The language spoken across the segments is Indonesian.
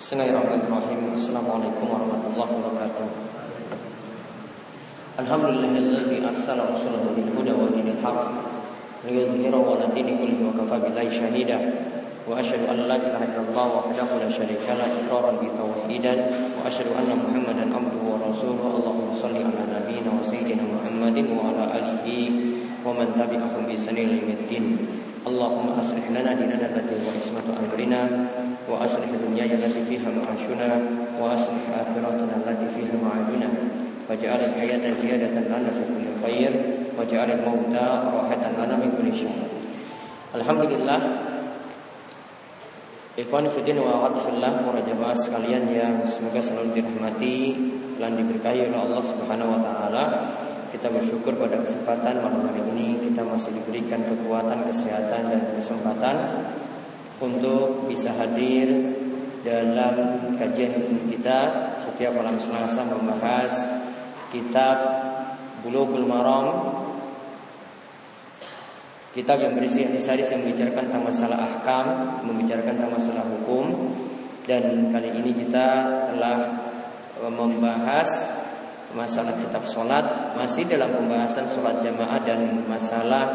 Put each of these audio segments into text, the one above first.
Bismillahirrahmanirrahim. Assalamualaikum warahmatullahi wabarakatuh. Alhamdulillahilladzi arsala rasulahu bil huda wa dinil haqq liyudhhirahu 'ala dini kullihi wa kafa billahi shahida. Wa asyhadu an la ilaha illallah wahdahu la syarika la iqraran bi tauhidan wa asyhadu anna Muhammadan abduhu wa rasuluhu. Allahumma shalli ala nabiyyina wa sayyidina Muhammadin wa ala alihi wa man tabi'ahum bi ihsan ila Allahumma aslih lana dinana allati huwa ismatu amrina aslih dunyana allati fiha ma'ashuna wa aslih akhiratana allati fiha ma'aduna. Waj'al al-hayata ziyadatan lana fi kulli khair waj'al al-mauta rahatan lana min kulli syarr Alhamdulillah Ikhwan Fiddin wa Akhwatullah Para jamaah sekalian yang semoga selalu dirahmati Dan diberkahi oleh Allah Subhanahu Wa Taala kita bersyukur pada kesempatan malam hari ini kita masih diberikan kekuatan, kesehatan dan kesempatan untuk bisa hadir dalam kajian kita setiap malam Selasa membahas kitab Bulughul Maram. Kitab yang berisi hadis-hadis yang membicarakan tentang masalah ahkam, membicarakan tentang masalah hukum. Dan kali ini kita telah membahas masalah kitab sholat masih dalam pembahasan sholat jamaah dan masalah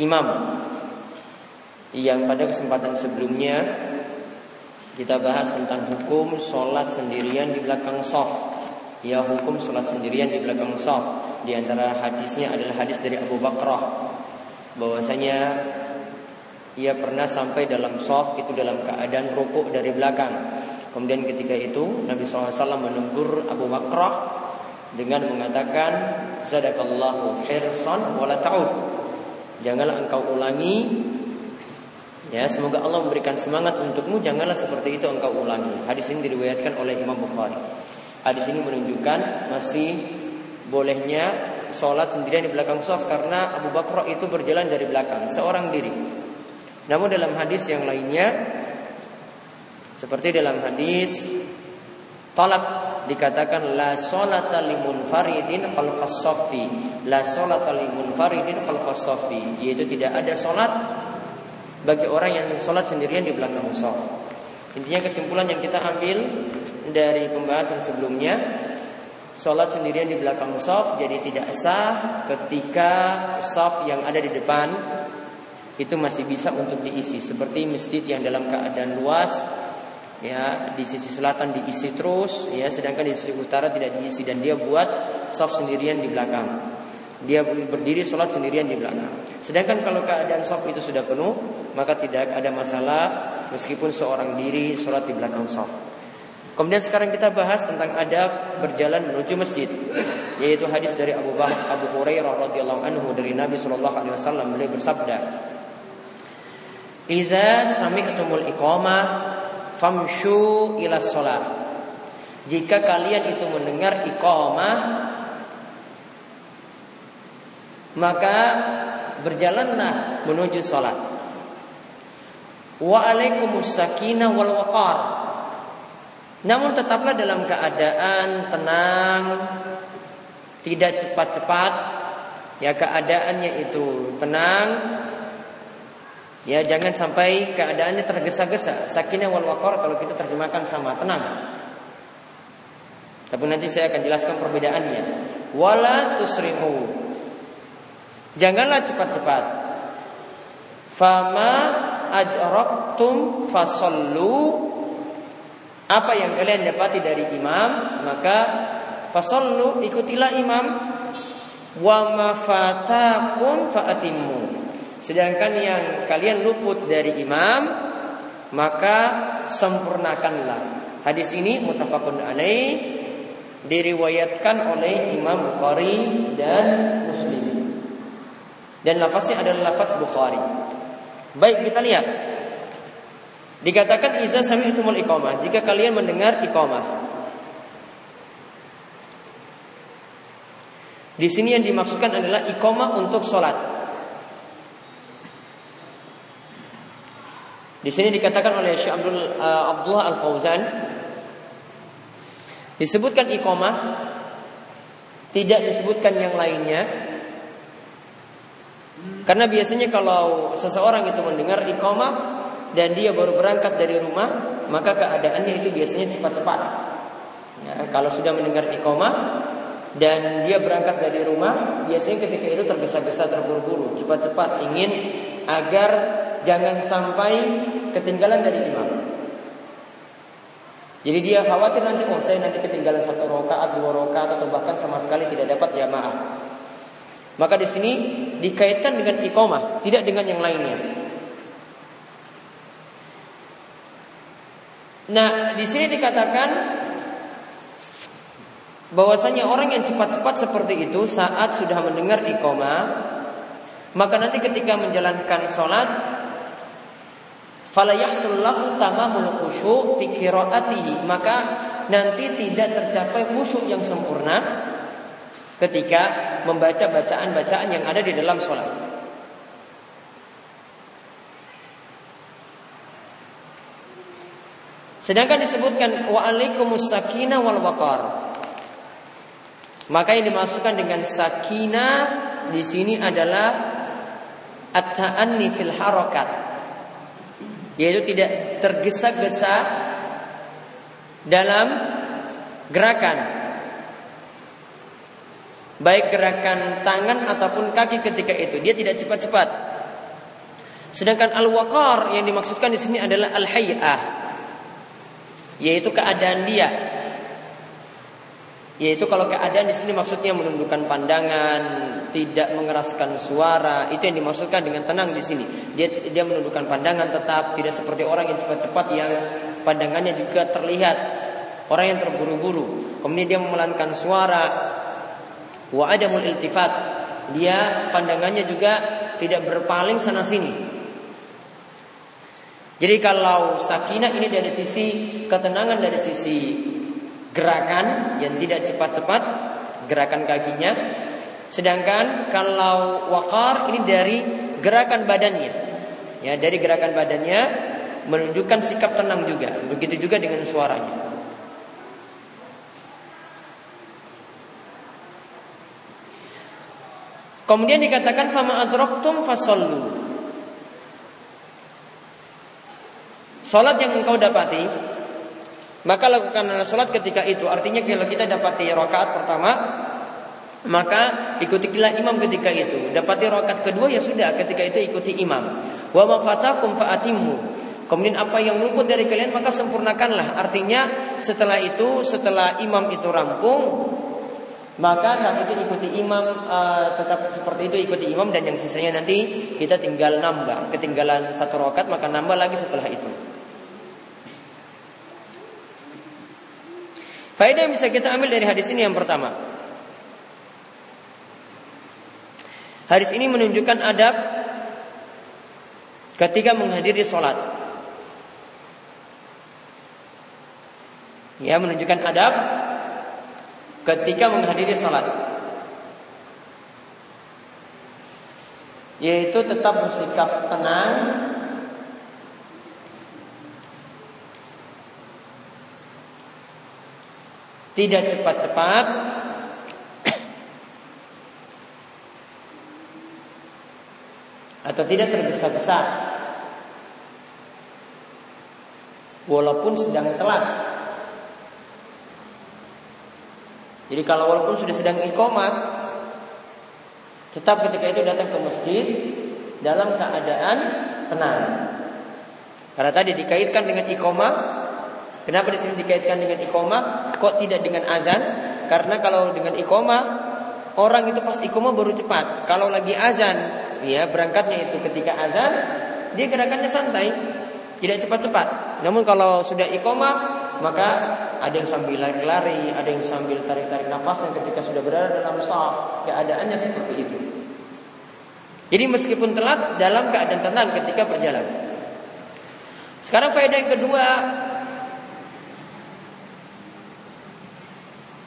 imam yang pada kesempatan sebelumnya kita bahas tentang hukum sholat sendirian di belakang soft ya hukum sholat sendirian di belakang soft di antara hadisnya adalah hadis dari Abu Bakrah. Bahwasanya ia pernah sampai dalam soft itu dalam keadaan rukuk dari belakang. Kemudian ketika itu Nabi SAW menegur Abu Bakrah dengan mengatakan Zadakallahu hirsan wala ta'ud. Janganlah engkau ulangi Ya, semoga Allah memberikan semangat untukmu. Janganlah seperti itu engkau ulangi. Hadis ini diriwayatkan oleh Imam Bukhari. Hadis ini menunjukkan Masih bolehnya Sholat sendirian di belakang soft Karena Abu Bakar itu berjalan dari belakang Seorang diri. Namun dalam hadis yang lainnya seperti dalam hadis Talak dikatakan la solata limun faridin khalfas sofi la solata limun faridin khalfas sofi yaitu tidak ada solat bagi orang yang solat sendirian di belakang sof. Intinya kesimpulan yang kita ambil dari pembahasan sebelumnya Sholat sendirian di belakang sof jadi tidak sah ketika sof yang ada di depan itu masih bisa untuk diisi seperti masjid yang dalam keadaan luas ya di sisi selatan diisi terus ya sedangkan di sisi utara tidak diisi dan dia buat soft sendirian di belakang dia berdiri sholat sendirian di belakang. Sedangkan kalau keadaan soft itu sudah penuh maka tidak ada masalah meskipun seorang diri sholat di belakang soft Kemudian sekarang kita bahas tentang adab berjalan menuju masjid, yaitu hadis dari Abu Bakar Abu Hurairah radhiyallahu anhu dari Nabi sallallahu alaihi wasallam. Beliau bersabda, "Idza sami'tumul iqamah famshu ila sholat. Jika kalian itu mendengar iqamah maka berjalanlah menuju sholat. Wa. Namun tetaplah dalam keadaan tenang, tidak cepat-cepat. Ya keadaannya itu tenang, Ya jangan sampai keadaannya tergesa-gesa. Sakinah wal waqar kalau kita terjemahkan sama tenang. Tapi nanti saya akan jelaskan perbedaannya. Wala. Janganlah cepat-cepat. Fama adraktum fasallu apa yang kalian dapati dari imam maka fasallu ikutilah imam wa mafatakum faatimmu Sedangkan yang kalian luput dari imam maka sempurnakanlah. Hadis ini mutafakun alaih diriwayatkan oleh Imam Bukhari dan Muslim. Dan lafaznya adalah lafaz Bukhari. Baik kita lihat. Dikatakan iza sami'tumul iqamah, jika kalian mendengar iqamah. Di sini yang dimaksudkan adalah iqamah untuk sholat. Di sini dikatakan oleh Syekh Abdul uh, Abdullah Al Fauzan disebutkan iqamah tidak disebutkan yang lainnya karena biasanya kalau seseorang itu mendengar iqamah dan dia baru berangkat dari rumah, maka keadaannya itu biasanya cepat-cepat. Ya, kalau sudah mendengar iqamah dan dia berangkat dari rumah, biasanya ketika itu tergesa-gesa terburu-buru, cepat-cepat ingin agar jangan sampai ketinggalan dari imam. Jadi dia khawatir nanti oh saya nanti ketinggalan satu rakaat, dua rakaat atau bahkan sama sekali tidak dapat jamaah. Maka di sini dikaitkan dengan iqamah, tidak dengan yang lainnya. Nah, di sini dikatakan bahwasanya orang yang cepat-cepat seperti itu saat sudah mendengar iqamah, maka nanti ketika menjalankan sholat fala yahsul lahu tamamul khusyuk fi maka nanti tidak tercapai khusyuk yang sempurna ketika membaca bacaan-bacaan yang ada di dalam sholat. Sedangkan disebutkan wa alaikumus sakinah wal waqar. Maka yang dimasukkan dengan sakinah di sini adalah at-ta'anni fil yaitu tidak tergesa-gesa dalam gerakan baik gerakan tangan ataupun kaki ketika itu dia tidak cepat-cepat sedangkan al-waqar yang dimaksudkan di sini adalah al-hay'ah yaitu keadaan dia yaitu kalau keadaan di sini maksudnya menundukkan pandangan, tidak mengeraskan suara, itu yang dimaksudkan dengan tenang di sini. Dia dia menundukkan pandangan tetap tidak seperti orang yang cepat-cepat yang pandangannya juga terlihat orang yang terburu-buru. Kemudian dia memelankan suara. Wa adamul iltifat. Dia pandangannya juga tidak berpaling sana sini. Jadi kalau sakinah ini dari sisi ketenangan dari sisi gerakan yang tidak cepat-cepat gerakan kakinya sedangkan kalau wakar ini dari gerakan badannya ya dari gerakan badannya menunjukkan sikap tenang juga begitu juga dengan suaranya Kemudian dikatakan fama adroktum fasollu. Salat yang engkau dapati maka lakukanlah sholat ketika itu. Artinya kalau kita dapati rakaat pertama, maka ikutilah imam ketika itu. Dapati rakaat kedua ya sudah ketika itu ikuti imam. Wa mafatakum faatimu. Kemudian apa yang luput dari kalian maka sempurnakanlah. Artinya setelah itu setelah imam itu rampung maka saat itu ikuti imam uh, tetap seperti itu ikuti imam dan yang sisanya nanti kita tinggal nambah ketinggalan satu rakaat maka nambah lagi setelah itu. Faedah yang bisa kita ambil dari hadis ini yang pertama. Hadis ini menunjukkan adab ketika menghadiri sholat. Ya, menunjukkan adab ketika menghadiri sholat. Yaitu tetap bersikap tenang. Tidak cepat-cepat. Atau tidak tergesa-gesa. Walaupun sedang telat Jadi kalau walaupun sudah sedang iqomah Tetap ketika itu datang ke masjid Dalam keadaan tenang Karena tadi dikaitkan dengan iqomah Kenapa di sini dikaitkan dengan iqomah? Kok tidak dengan azan? Karena kalau dengan iqomah orang itu pas iqomah baru cepat. Kalau lagi azan, ya berangkatnya itu ketika azan, dia gerakannya santai, tidak cepat-cepat. Namun kalau sudah iqomah, maka ada yang sambil lari-lari, ada yang sambil tarik-tarik nafasnya ketika sudah berada dalam saf. Keadaannya seperti itu. Jadi meskipun telat dalam keadaan tenang ketika berjalan. Sekarang faedah yang kedua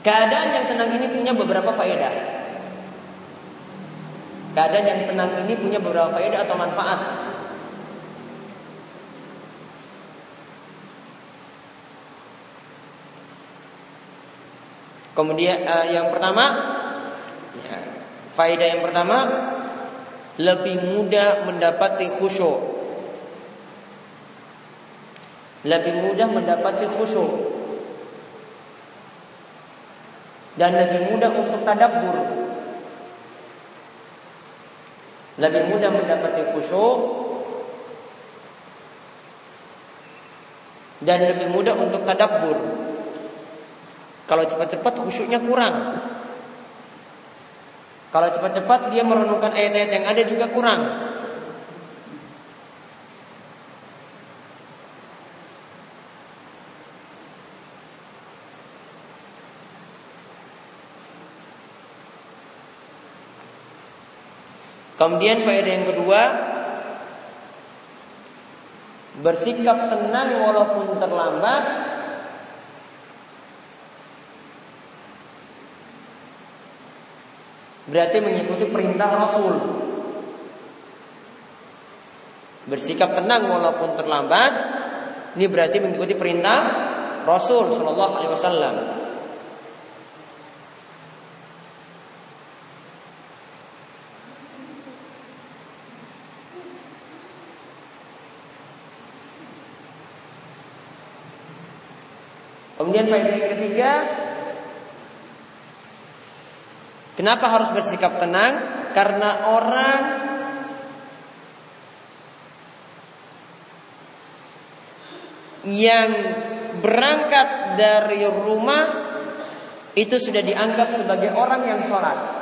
Keadaan yang tenang ini punya beberapa faedah. Keadaan yang tenang ini punya beberapa faedah atau manfaat. Kemudian uh, yang pertama, ya, faedah yang pertama lebih mudah mendapati khusyuk. lebih mudah mendapati khusyuk dan lebih mudah untuk tadabbur. Lebih mudah mendapati khusyuk dan lebih mudah untuk tadabbur. Kalau cepat-cepat khusyuknya kurang. Kalau cepat-cepat dia merenungkan ayat-ayat yang ada juga kurang. Kemudian faedah yang kedua Bersikap tenang walaupun terlambat Berarti mengikuti perintah Rasul. Bersikap tenang walaupun terlambat Ini berarti mengikuti perintah Rasul Sallallahu Alaihi Wasallam. Kemudian faedah yang ketiga, kenapa harus bersikap tenang? Karena orang yang berangkat dari rumah itu sudah dianggap sebagai orang yang sholat.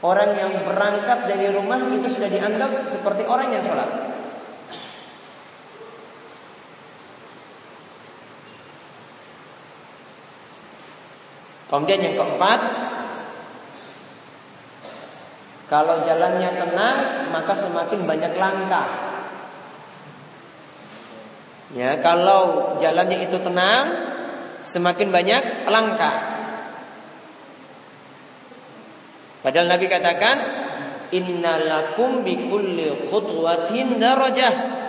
Orang yang berangkat dari rumah itu sudah dianggap seperti orang yang sholat. Kemudian yang keempat, kalau jalannya tenang, maka semakin banyak langkah. Ya, kalau jalannya itu tenang, semakin banyak langkah. Padahal Nabi katakan, Innalakum bikulli khutwatin darajah.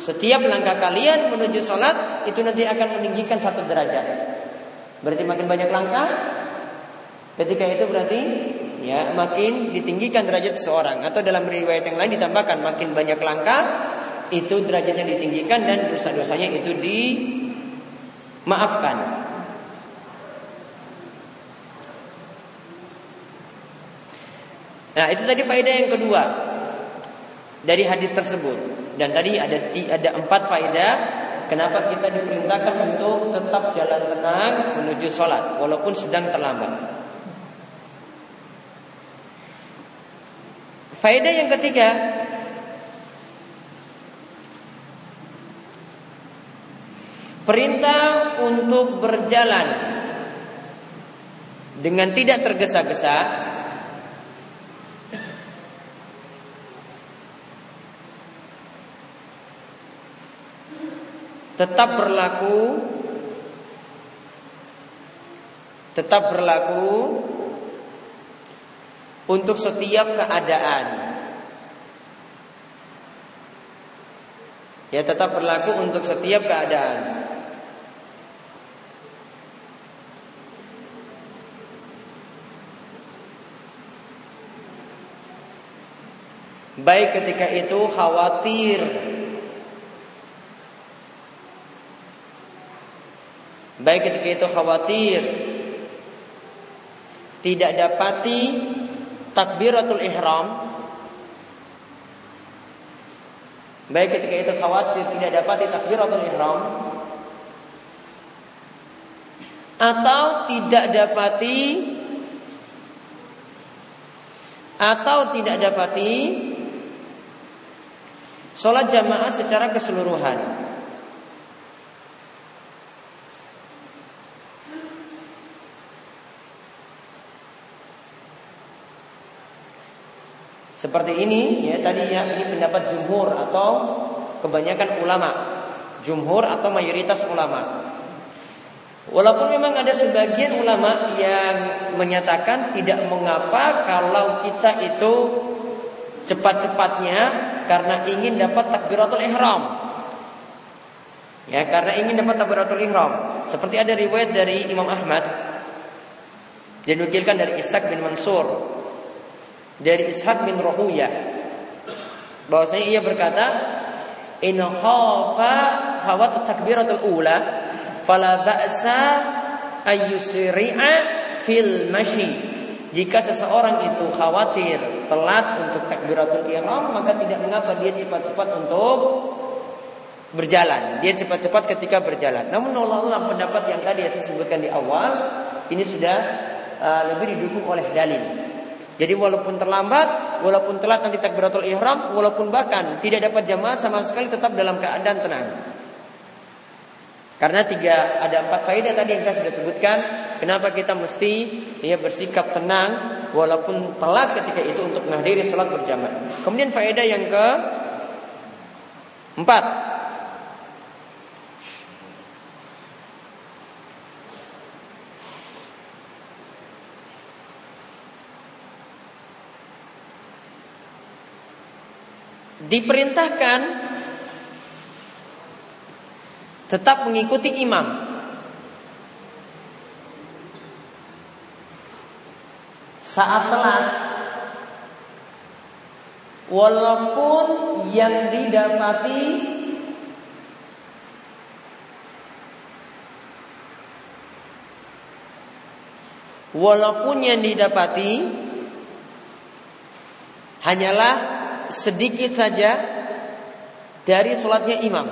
Setiap langkah kalian menuju sholat itu nanti akan meninggikan satu derajat. Berarti makin banyak langkah, ketika itu berarti ya makin ditinggikan derajat seseorang. Atau dalam riwayat yang lain ditambahkan makin banyak langkah itu derajatnya ditinggikan dan dosa-dosanya itu dimaafkan. Nah itu tadi faedah yang kedua dari hadis tersebut. Dan tadi ada ada empat faedah kenapa kita diperintahkan untuk tetap jalan tenang menuju sholat walaupun sedang terlambat. Faedah yang ketiga Perintah untuk berjalan dengan tidak tergesa-gesa tetap berlaku tetap berlaku untuk setiap keadaan. Ya tetap berlaku untuk setiap keadaan. Baik ketika itu khawatir Baik ketika itu khawatir. Tidak dapati takbiratul ihram. Baik ketika itu khawatir tidak dapati takbiratul ihram. Atau tidak dapati atau tidak dapati sholat jamaah secara keseluruhan. Seperti ini ya tadi ya ini pendapat jumhur atau kebanyakan ulama. Jumhur atau mayoritas ulama. Walaupun memang ada sebagian ulama yang menyatakan tidak mengapa kalau kita itu cepat-cepatnya karena ingin dapat takbiratul ihram. Ya, karena ingin dapat takbiratul ihram. Seperti ada riwayat dari Imam Ahmad dinukilkan dari Ishaq bin Mansur dari Ishaq bin Rohuya Bahwasanya ia berkata, "In khafa fawat takbiratul ula fala ba'sa ayyusri'a fil mashi." Jika seseorang itu khawatir telat untuk takbiratul ihram, maka tidak mengapa dia cepat-cepat untuk berjalan. Dia cepat-cepat ketika berjalan. Namun Allah pendapat yang tadi saya sebutkan di awal ini sudah uh, lebih didukung oleh dalil. Jadi walaupun terlambat, walaupun telat nanti takbiratul ihram, walaupun bahkan tidak dapat jamaah sama sekali tetap dalam keadaan tenang. Karena tiga ada empat faedah tadi yang saya sudah sebutkan. Kenapa kita mesti ya bersikap tenang walaupun telat ketika itu untuk menghadiri sholat berjamaah. Kemudian faedah yang ke empat. Diperintahkan tetap mengikuti imam. Saat telat walaupun yang didapati walaupun yang didapati hanyalah sedikit saja dari sholatnya imam.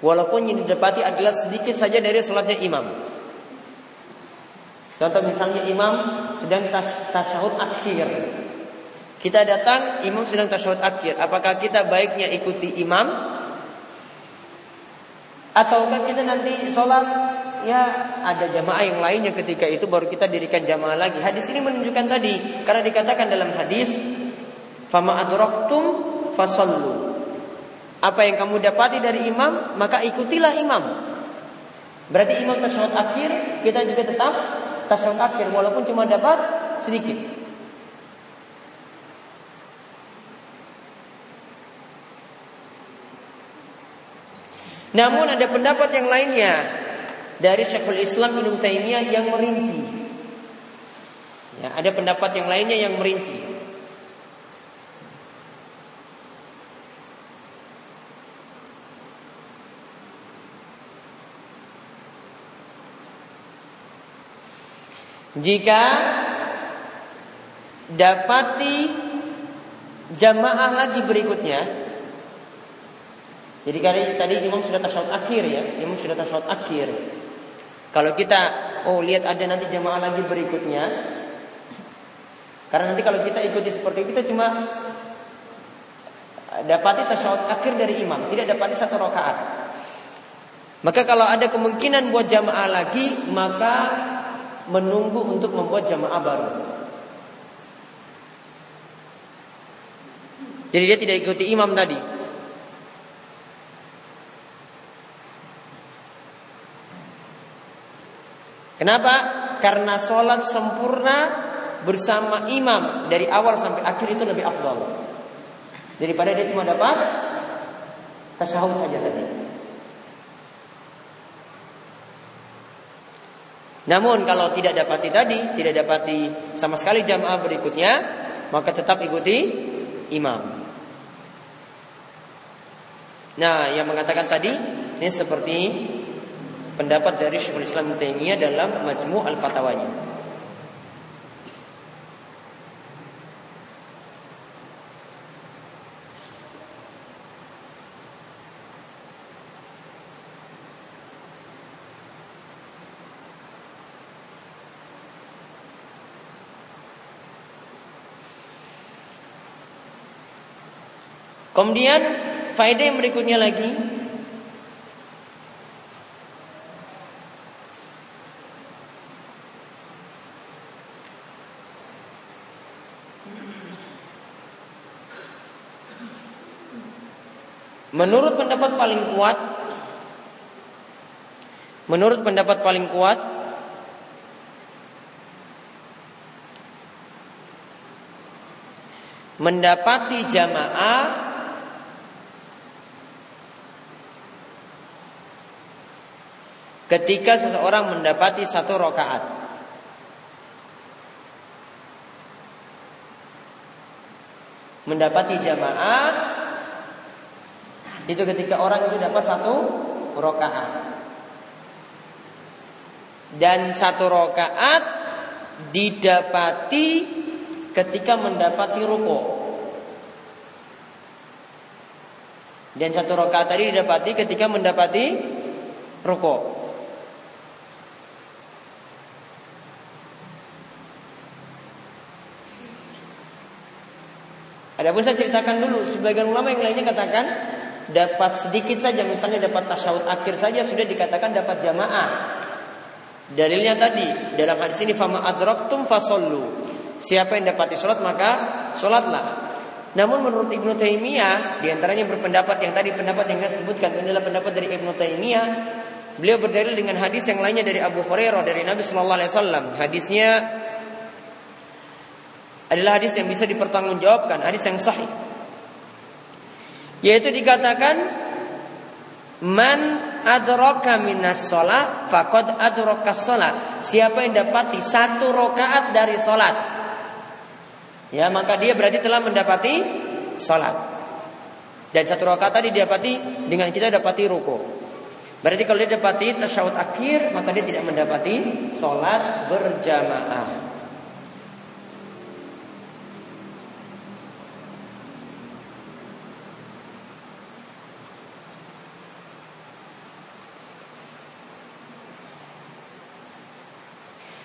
Walaupun yang didapati adalah sedikit saja dari sholatnya imam. Contoh misalnya imam sedang tas tasyahud akhir. Kita datang, imam sedang tasyahud akhir. Apakah kita baiknya ikuti imam? Ataukah kita nanti sholat ya ada jamaah yang lainnya ketika itu baru kita dirikan jamaah lagi. Hadis ini menunjukkan tadi karena dikatakan dalam hadis fama adraktum fasallu apa yang kamu dapati dari imam, maka ikutilah imam. Berarti imam tasyahud akhir, kita juga tetap tasyahud akhir walaupun cuma dapat sedikit. Namun ada pendapat yang lainnya dari Syekhul Islam Ibnu Taimiyah yang merinci. Ya, ada pendapat yang lainnya yang merinci. Jika dapati jamaah lagi berikutnya Jadi kali tadi imam sudah tasyahud akhir ya Imam sudah tasyahud akhir. Kalau kita Oh lihat ada nanti jamaah lagi berikutnya Karena nanti kalau kita ikuti seperti itu Kita cuma Dapati tasyahud akhir dari imam Tidak dapati satu rakaat. Maka kalau ada kemungkinan buat jamaah lagi Maka menunggu untuk membuat jamaah baru. Jadi dia tidak ikuti imam tadi. Kenapa? Karena sholat sempurna bersama imam dari awal sampai akhir itu lebih afdal. Daripada dia cuma dapat tasyahud saja tadi. Namun kalau tidak dapati tadi, tidak dapati sama sekali jamaah berikutnya, maka tetap ikuti imam. Nah, yang mengatakan tadi ini seperti pendapat dari Syekhul Islam Taimiyah dalam Majmu' al-Fatawanya. Kemudian faedah yang berikutnya lagi. Menurut pendapat paling kuat Menurut pendapat paling kuat Mendapati jamaah ketika seseorang mendapati satu rokaat. mendapati jamaah itu ketika orang itu dapat satu rokaat dan satu rokaat didapati ketika mendapati ruko dan satu rokaat tadi didapati ketika mendapati ruko Adapun saya ceritakan dulu, sebagian ulama yang lainnya katakan dapat sedikit saja, misalnya dapat tasyahud akhir saja sudah dikatakan dapat jamaah. Dalilnya tadi dalam hadis ini fama adraktum fasollu. Siapa yang dapati sholat maka sholatlah. Namun menurut Ibnu Taimiyah, di antaranya berpendapat yang tadi pendapat yang saya sebutkan ini adalah pendapat dari Ibnu Taimiyah. Beliau berdalil dengan hadis yang lainnya dari Abu Hurairah dari Nabi Shallallahu Alaihi Wasallam. Hadisnya adalah hadis yang bisa dipertanggungjawabkan, hadis yang sahih. Yaitu dikatakan man adraka minas sholat faqad adraka sholat. Siapa yang dapati satu rokaat dari sholat, ya maka dia berarti telah mendapati sholat. Dan satu rokaat tadi didapati dengan kita dapati ruko. Berarti kalau dia dapati tasyahud akhir maka dia tidak mendapati sholat berjamaah.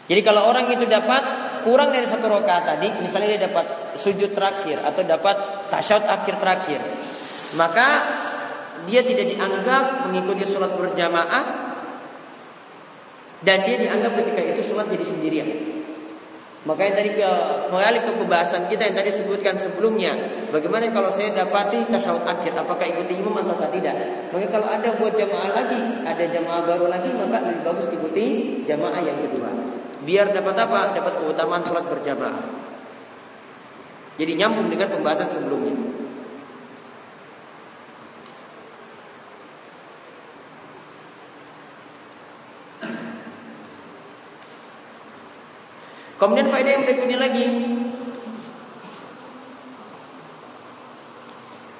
Jadi kalau orang itu dapat kurang dari satu rakaat tadi, misalnya dia dapat sujud terakhir atau dapat tasyahud akhir terakhir, maka dia tidak dianggap mengikuti sholat berjamaah dan dia dianggap ketika itu sholat jadi sendirian. Makanya tadi ke, mengalih ke pembahasan kita yang tadi sebutkan sebelumnya, bagaimana kalau saya dapati tasyahud akhir, apakah ikuti imam atau tidak? Maka kalau ada buat jamaah lagi, ada jamaah baru lagi, maka lebih bagus ikuti jamaah yang kedua. Biar dapat apa? Dapat keutamaan sholat berjamaah. Jadi nyambung dengan pembahasan sebelumnya. Kemudian faedah yang berikutnya lagi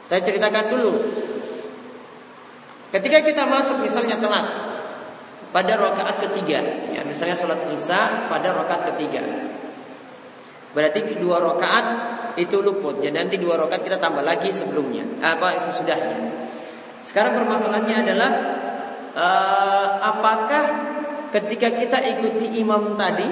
Saya ceritakan dulu Ketika kita masuk misalnya telat pada rakaat ketiga. Ya, misalnya sholat isya pada rakaat ketiga. Berarti dua rakaat itu luput. Jadi nanti dua rakaat kita tambah lagi sebelumnya. Apa sesudahnya. Sekarang permasalahannya adalah uh, apakah ketika kita ikuti imam tadi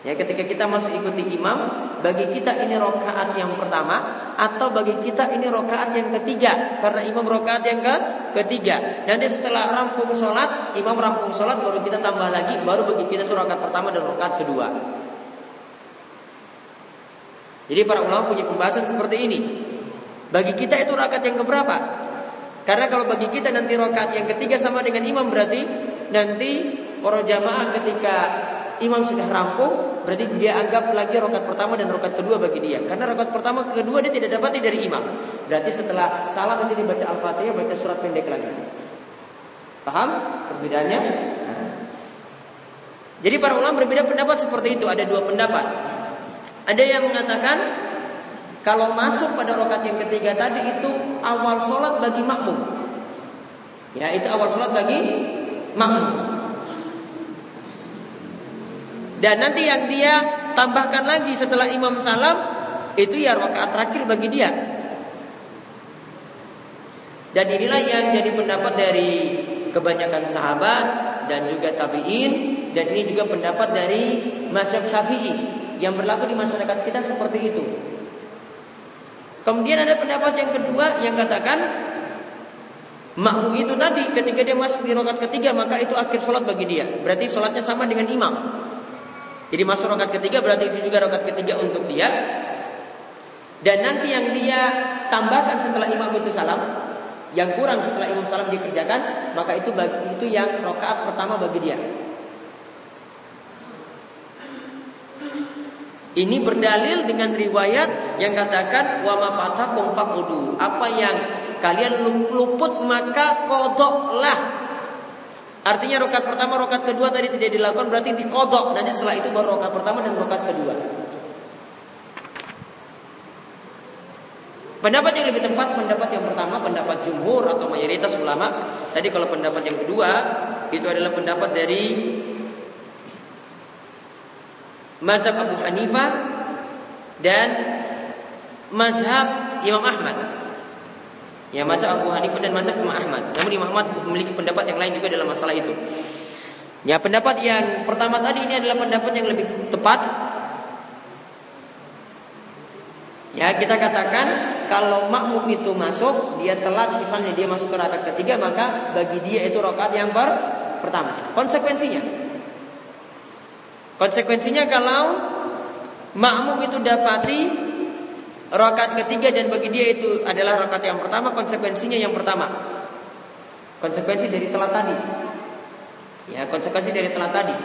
Ya, ketika kita masuk ikuti imam, bagi kita ini rokaat yang pertama atau bagi kita ini rokaat yang ketiga karena imam rokaat yang ke ketiga. Nanti setelah rampung sholat, imam rampung sholat baru kita tambah lagi, baru bagi kita itu rokaat pertama dan rokaat kedua. Jadi para ulama punya pembahasan seperti ini. Bagi kita itu rokaat yang keberapa? Karena kalau bagi kita nanti rokaat yang ketiga sama dengan imam berarti nanti para jamaah ketika imam sudah rampung, berarti dia anggap lagi rokat pertama dan rokat kedua bagi dia. Karena rokat pertama ke kedua dia tidak dapat dari imam. Berarti setelah salam nanti dibaca Al-Fatihah, baca surat pendek lagi. Paham perbedaannya? Jadi para ulama berbeda pendapat seperti itu. Ada dua pendapat. Ada yang mengatakan kalau masuk pada rokat yang ketiga tadi itu awal sholat bagi makmum. Ya itu awal sholat bagi makmum. Dan nanti yang dia tambahkan lagi setelah imam salam itu ya rakaat terakhir bagi dia. Dan inilah yang jadi pendapat dari kebanyakan sahabat dan juga tabi'in dan ini juga pendapat dari mazhab Syafi'i yang berlaku di masyarakat kita seperti itu. Kemudian ada pendapat yang kedua yang katakan makmum itu tadi ketika dia masuk di rakaat ketiga maka itu akhir sholat bagi dia. Berarti sholatnya sama dengan imam. Jadi masuk rokat ketiga berarti itu juga rokat ketiga untuk dia. Dan nanti yang dia tambahkan setelah imam itu salam, yang kurang setelah imam salam dikerjakan, maka itu bagi, itu yang rokaat pertama bagi dia. Ini berdalil dengan riwayat yang katakan wa mafatakum faqudu. Apa yang kalian luput maka kodoklah Artinya rokat pertama, rokat kedua tadi tidak dilakukan berarti dikodok. Nanti setelah itu baru rokat pertama dan rokat kedua. Pendapat yang lebih tepat pendapat yang pertama pendapat jumhur atau mayoritas ulama. Tadi kalau pendapat yang kedua itu adalah pendapat dari mazhab Abu Hanifah dan mazhab Imam Ahmad. Ya mazhab Abu Hanifah dan mazhab Imam Ahmad. Namun Imam Ahmad memiliki pendapat yang lain juga dalam masalah itu. Ya pendapat yang pertama tadi ini adalah pendapat yang lebih tepat Ya kita katakan kalau makmum itu masuk dia telat misalnya dia masuk ke rakaat ketiga maka bagi dia itu rakaat yang ber pertama. Konsekuensinya Konsekuensinya kalau makmum itu dapati rakaat ketiga dan bagi dia itu adalah rakaat yang pertama konsekuensinya yang pertama. Konsekuensi dari telat tadi. Ya, konsekuensi dari telat tadi.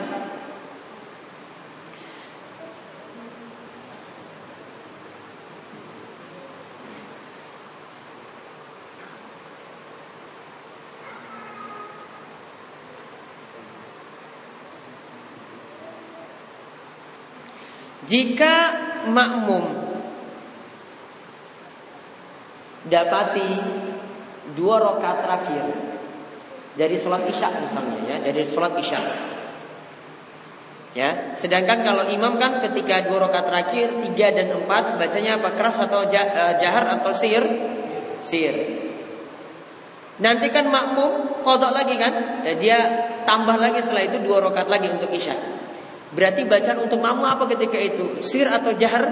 Jika makmum dapati dua rakaat terakhir. Dari sholat isya misalnya ya. Dari sholat isya. Ya. Sedangkan kalau imam kan ketika dua rakaat terakhir tiga dan empat bacanya apa? Keras atau eh, jahar atau sir sir nanti kan makmum kodok lagi kan? Ya, dia tambah lagi setelah itu dua rakaat lagi untuk isya. Berarti bacaan untuk makmum apa ketika itu? Sir atau jahar?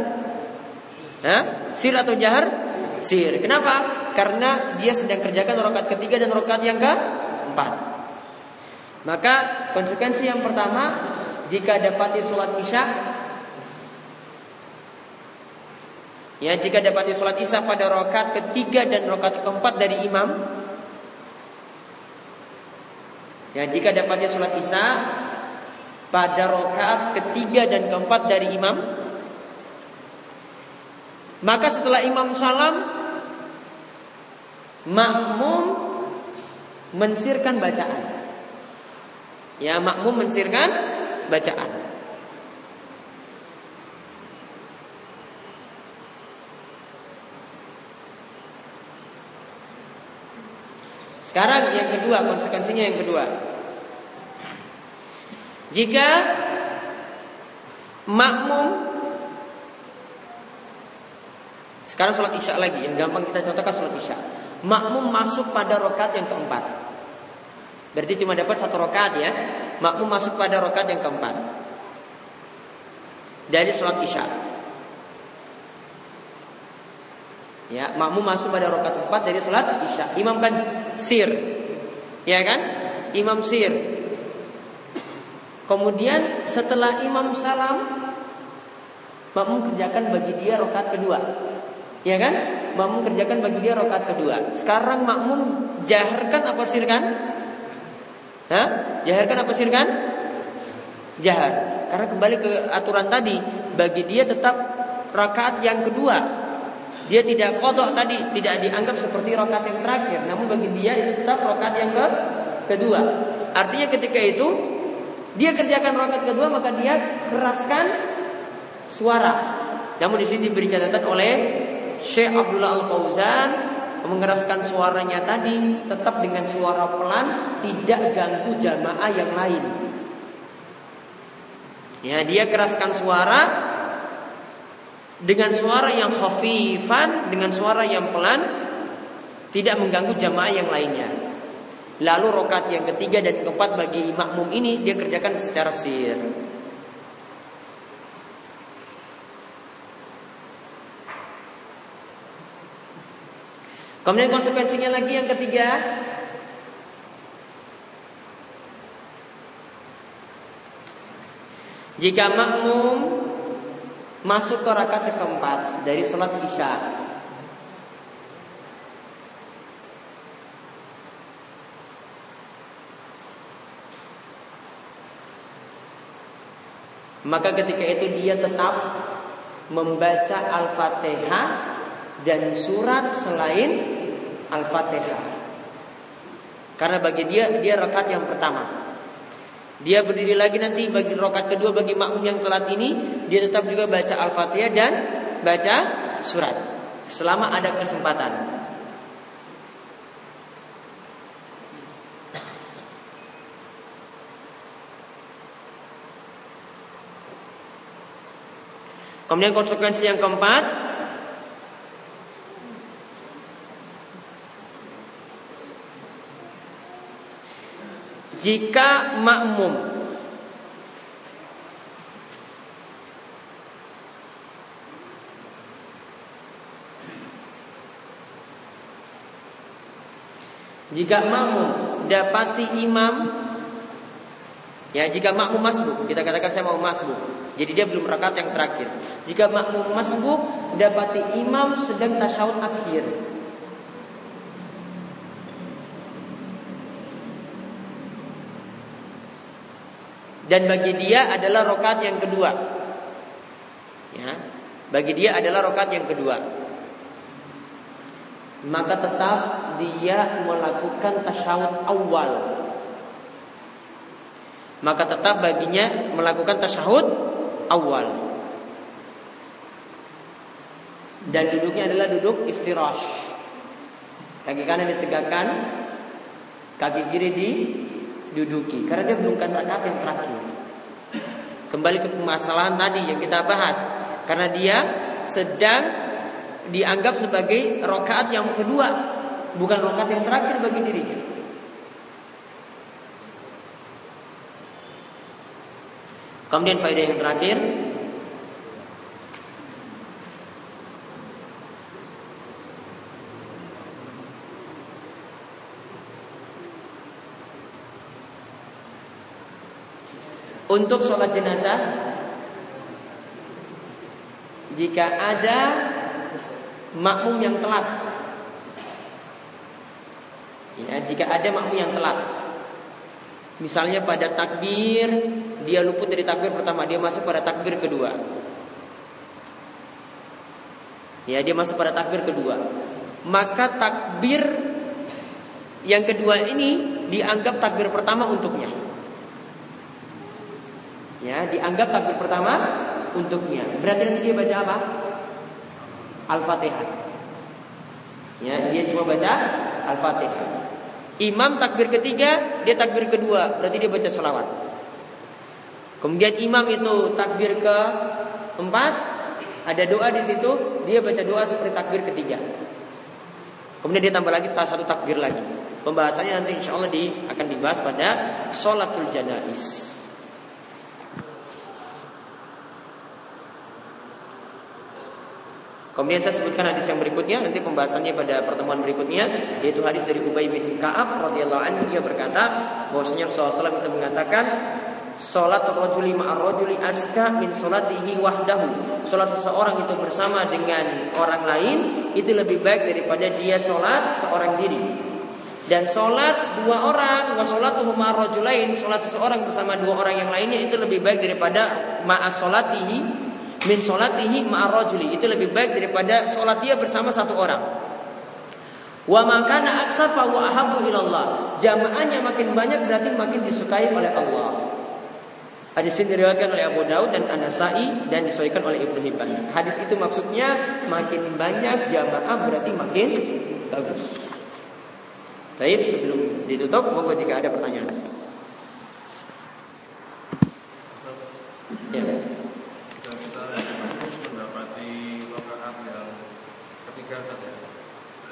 Hah? Sir atau jahar? Sir. Kenapa? Karena dia sedang kerjakan rokat ketiga dan rokat yang keempat. Maka konsekuensi yang pertama, jika dapati sholat isya, ya jika dapati sholat isya pada rokat ketiga dan rokat keempat dari imam, ya jika dapati sholat isya pada rokaat ketiga dan keempat dari imam. Maka setelah imam salam, makmum mensirkan bacaan. Ya, makmum mensirkan bacaan. Sekarang yang kedua, konsekuensinya yang kedua. Jika makmum sekarang sholat isya lagi yang gampang kita contohkan sholat isya. Makmum masuk pada rokat yang keempat. Berarti cuma dapat satu rokat ya. Makmum masuk pada rokat yang keempat dari sholat isya. Ya, makmum masuk pada rokat keempat dari sholat isya. Imam kan sir, ya kan? Imam sir. Kemudian setelah imam salam Makmum kerjakan bagi dia rokat kedua Ya kan? Makmum kerjakan bagi dia rokat kedua Sekarang makmum jaharkan apa sirkan? Hah? Jaharkan apa sirkan? Jahar Karena kembali ke aturan tadi Bagi dia tetap rokat yang kedua dia tidak kodok tadi Tidak dianggap seperti rokat yang terakhir Namun bagi dia itu tetap rokat yang ke kedua Artinya ketika itu dia kerjakan rakaat kedua maka dia keraskan suara. Namun di sini diberi catatan oleh Syekh Abdullah Al Fauzan mengeraskan suaranya tadi tetap dengan suara pelan, tidak ganggu jamaah yang lain. Ya, dia keraskan suara dengan suara yang khafifan, dengan suara yang pelan, tidak mengganggu jamaah yang lainnya. Lalu rokat yang ketiga dan keempat bagi makmum ini dia kerjakan secara sir. Kemudian konsekuensinya lagi yang ketiga. Jika makmum masuk ke rakaat keempat dari sholat isya Maka ketika itu dia tetap membaca Al-Fatihah dan surat selain Al-Fatihah. Karena bagi dia dia rakaat yang pertama. Dia berdiri lagi nanti bagi rakaat kedua bagi makmum yang telat ini dia tetap juga baca Al-Fatihah dan baca surat. selama ada kesempatan. Kemudian konsekuensi yang keempat Jika makmum. Jika makmum dapati imam Ya jika makmum masbuk Kita katakan saya mau masbuk Jadi dia belum rakaat yang terakhir. Jika makmum masbuk Dapati imam sedang tasyahud akhir Dan bagi dia adalah rokat yang kedua Ya Bagi dia adalah rokat yang kedua maka tetap dia melakukan tasyahud awal. Maka tetap baginya melakukan tasyahud awal. Dan duduknya adalah duduk iftirash. Kaki kanan ditegakkan, kaki kiri diduduki. Karena dia belum rakaat yang terakhir. Kembali ke permasalahan tadi yang kita bahas. Karena dia sedang dianggap sebagai rokaat yang kedua, bukan rokaat yang terakhir bagi dirinya. Kemudian faedah yang terakhir Untuk sholat jenazah Jika ada makmum yang telat. Ya, jika ada makmum yang telat. Misalnya pada takbir dia luput dari takbir pertama, dia masuk pada takbir kedua. Ya, dia masuk pada takbir kedua. Maka takbir yang kedua ini dianggap takbir pertama untuknya. Ya, dianggap takbir pertama untuknya. Berarti nanti dia baca apa? Al-Fatihah. Ya, dia cuma baca Al-Fatihah. Imam takbir ketiga, dia takbir kedua, berarti dia baca selawat. Kemudian imam itu takbir ke empat, ada doa di situ, dia baca doa seperti takbir ketiga. Kemudian dia tambah lagi satu takbir lagi. Pembahasannya nanti insya Allah di, akan dibahas pada sholatul janais. Kemudian saya sebutkan hadis yang berikutnya nanti pembahasannya pada pertemuan berikutnya yaitu hadis dari Ubay bin Ka'af radhiyallahu anhu ia berkata bahwasanya Rasulullah itu mengatakan Salat rajuli ma'ar rajuli aska min salatihi wahdahu. Salat seseorang itu bersama dengan orang lain itu lebih baik daripada dia salat seorang diri. Dan salat dua orang, wa salatuhu ma'ar rajulain, salat seseorang bersama dua orang yang lainnya itu lebih baik daripada ma'as salatihi min solatihi ma'arrojuli itu lebih baik daripada solat dia bersama satu orang. Wa makana aksafa wa ahabu ilallah. Jamaahnya makin banyak berarti makin disukai oleh Allah. Hadis ini diriwayatkan oleh Abu Daud dan An-Nasai dan disesuaikan oleh Ibnu Hibban. Hadis itu maksudnya makin banyak jamaah berarti makin bagus. Baik sebelum ditutup, monggo jika ada pertanyaan. Ya. ketiga saja.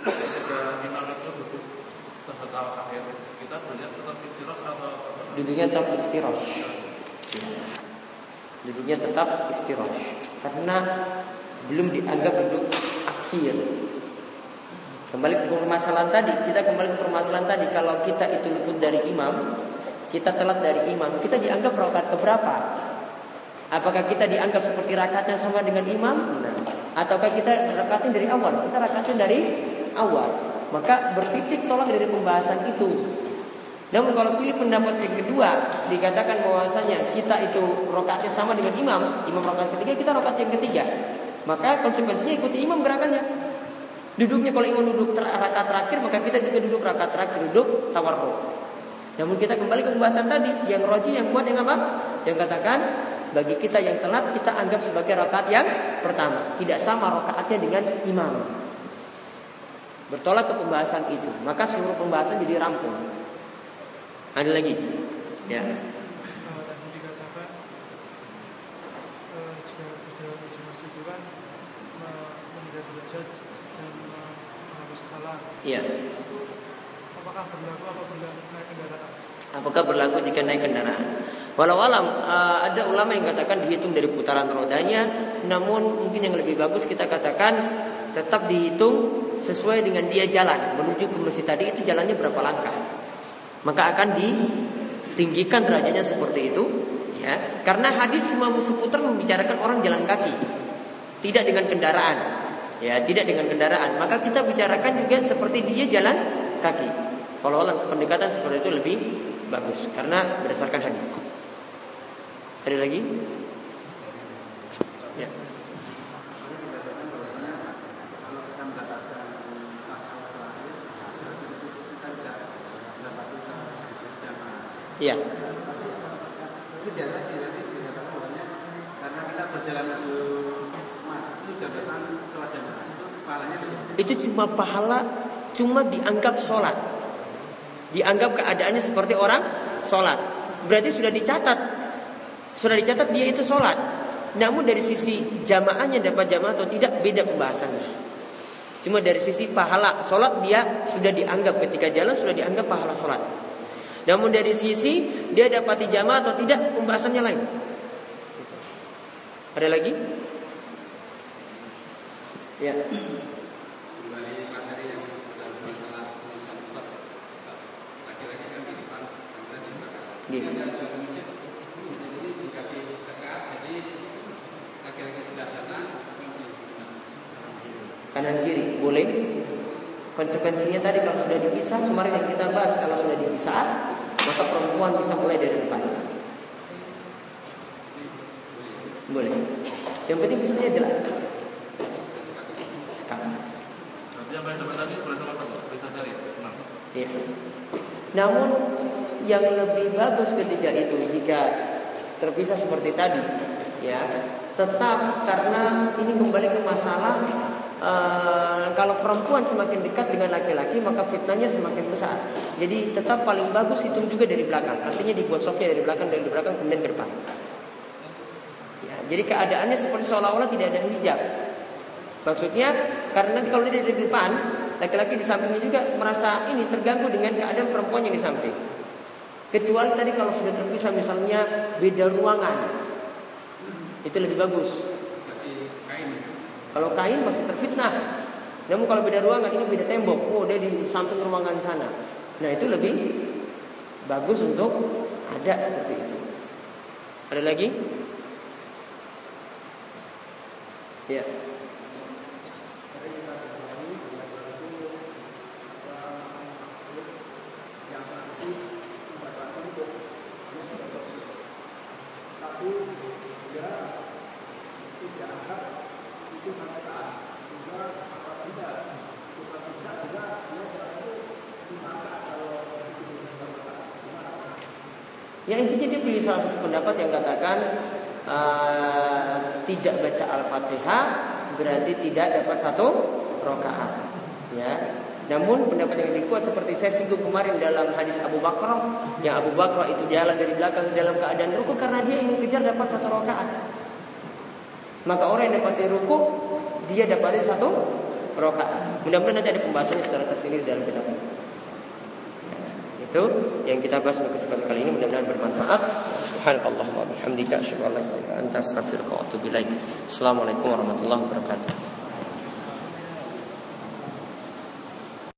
Ketika imam itu duduk tetap akhir, kita belajar tetap istiros atau duduknya tetap istiros. Duduknya tetap istiros karena belum dianggap duduk akhir. Kembali ke permasalahan tadi, kita kembali ke permasalahan tadi kalau kita itu luput dari imam, kita telat dari imam, kita dianggap rakaat keberapa? Apakah kita dianggap seperti rakaatnya sama dengan imam? Nah, ataukah kita rakatin dari awal? Kita rakatin dari awal. Maka bertitik tolak dari pembahasan itu. Namun kalau pilih pendapat yang kedua dikatakan bahwasanya kita itu rakaatnya sama dengan imam, imam rakaat ketiga kita rakaat yang ketiga. Maka konsekuensinya ikuti imam gerakannya. Duduknya kalau imam duduk ter rakaat terakhir maka kita juga duduk rakaat terakhir duduk tawarruk. Namun kita kembali ke pembahasan tadi yang roji yang kuat yang apa? Yang katakan bagi kita yang telat kita anggap sebagai rakaat yang pertama, tidak sama rakaatnya dengan imam. Bertolak ke pembahasan itu, maka seluruh pembahasan jadi rampung. Ada lagi? Ya. Iya. Apakah berlaku apabila naik kendaraan? Apakah berlaku jika naik kendaraan? Walau alam uh, ada ulama yang katakan dihitung dari putaran rodanya, namun mungkin yang lebih bagus kita katakan tetap dihitung sesuai dengan dia jalan menuju ke masjid tadi itu jalannya berapa langkah. Maka akan ditinggikan derajatnya seperti itu, ya. Karena hadis cuma seputar membicarakan orang jalan kaki, tidak dengan kendaraan ya tidak dengan kendaraan. Maka kita bicarakan juga seperti dia jalan kaki. Kalau pendekatan seperti itu lebih bagus karena berdasarkan hadis. Ada lagi? Ya Iya. Karena kita berjalan itu cuma pahala cuma dianggap sholat. Dianggap keadaannya seperti orang sholat. Berarti sudah dicatat. Sudah dicatat dia itu sholat. Namun dari sisi jamaahnya dapat jamaah atau tidak beda pembahasannya. Cuma dari sisi pahala sholat dia sudah dianggap ketika jalan sudah dianggap pahala sholat namun dari sisi dia dapati jamaah atau tidak pembahasannya lain. Ada lagi? Ya. Kanan kiri boleh. Konsekuensinya tadi kalau sudah dipisah kemarin yang kita bahas kalau sudah dipisah maka perempuan bisa mulai dari depan. Boleh. Yang penting pisahnya jelas. Ya. Namun yang lebih bagus ketika itu jika terpisah seperti tadi, ya tetap karena ini kembali ke masalah uh, kalau perempuan semakin dekat dengan laki-laki maka fitnahnya semakin besar. Jadi tetap paling bagus itu juga dari belakang. Artinya dibuat softnya dari belakang dari belakang kemudian ke depan. Ya, jadi keadaannya seperti seolah-olah tidak ada hijab. Maksudnya karena nanti kalau dia di depan, laki-laki di sampingnya juga merasa ini terganggu dengan keadaan perempuan yang di samping. Kecuali tadi kalau sudah terpisah misalnya beda ruangan, itu lebih bagus. Kalau kain masih terfitnah. Namun kalau beda ruangan ini beda tembok, oh dia di samping ruangan sana. Nah itu lebih bagus untuk ada seperti itu. Ada lagi? Ya. Ya intinya dia pilih salah satu pendapat yang katakan uh, tidak baca al-fatihah berarti tidak dapat satu rokaat. Ya, namun pendapat yang lebih kuat seperti saya singgung kemarin dalam hadis Abu Bakar yang Abu Bakar itu jalan dari belakang dalam keadaan ruku karena dia ingin kejar dapat satu rokaat. Maka orang yang dapat ruku dia dapat satu rokaat. Mudah-mudahan nanti ada pembahasannya secara tersendiri dalam kitab itu yang kita bahas untuk kesempatan kali ini mudah-mudahan bermanfaat. Subhanallah wa bihamdika asyhadu an la ilaha illa anta astaghfiruka wa atubu ilaik. Assalamualaikum warahmatullahi wabarakatuh.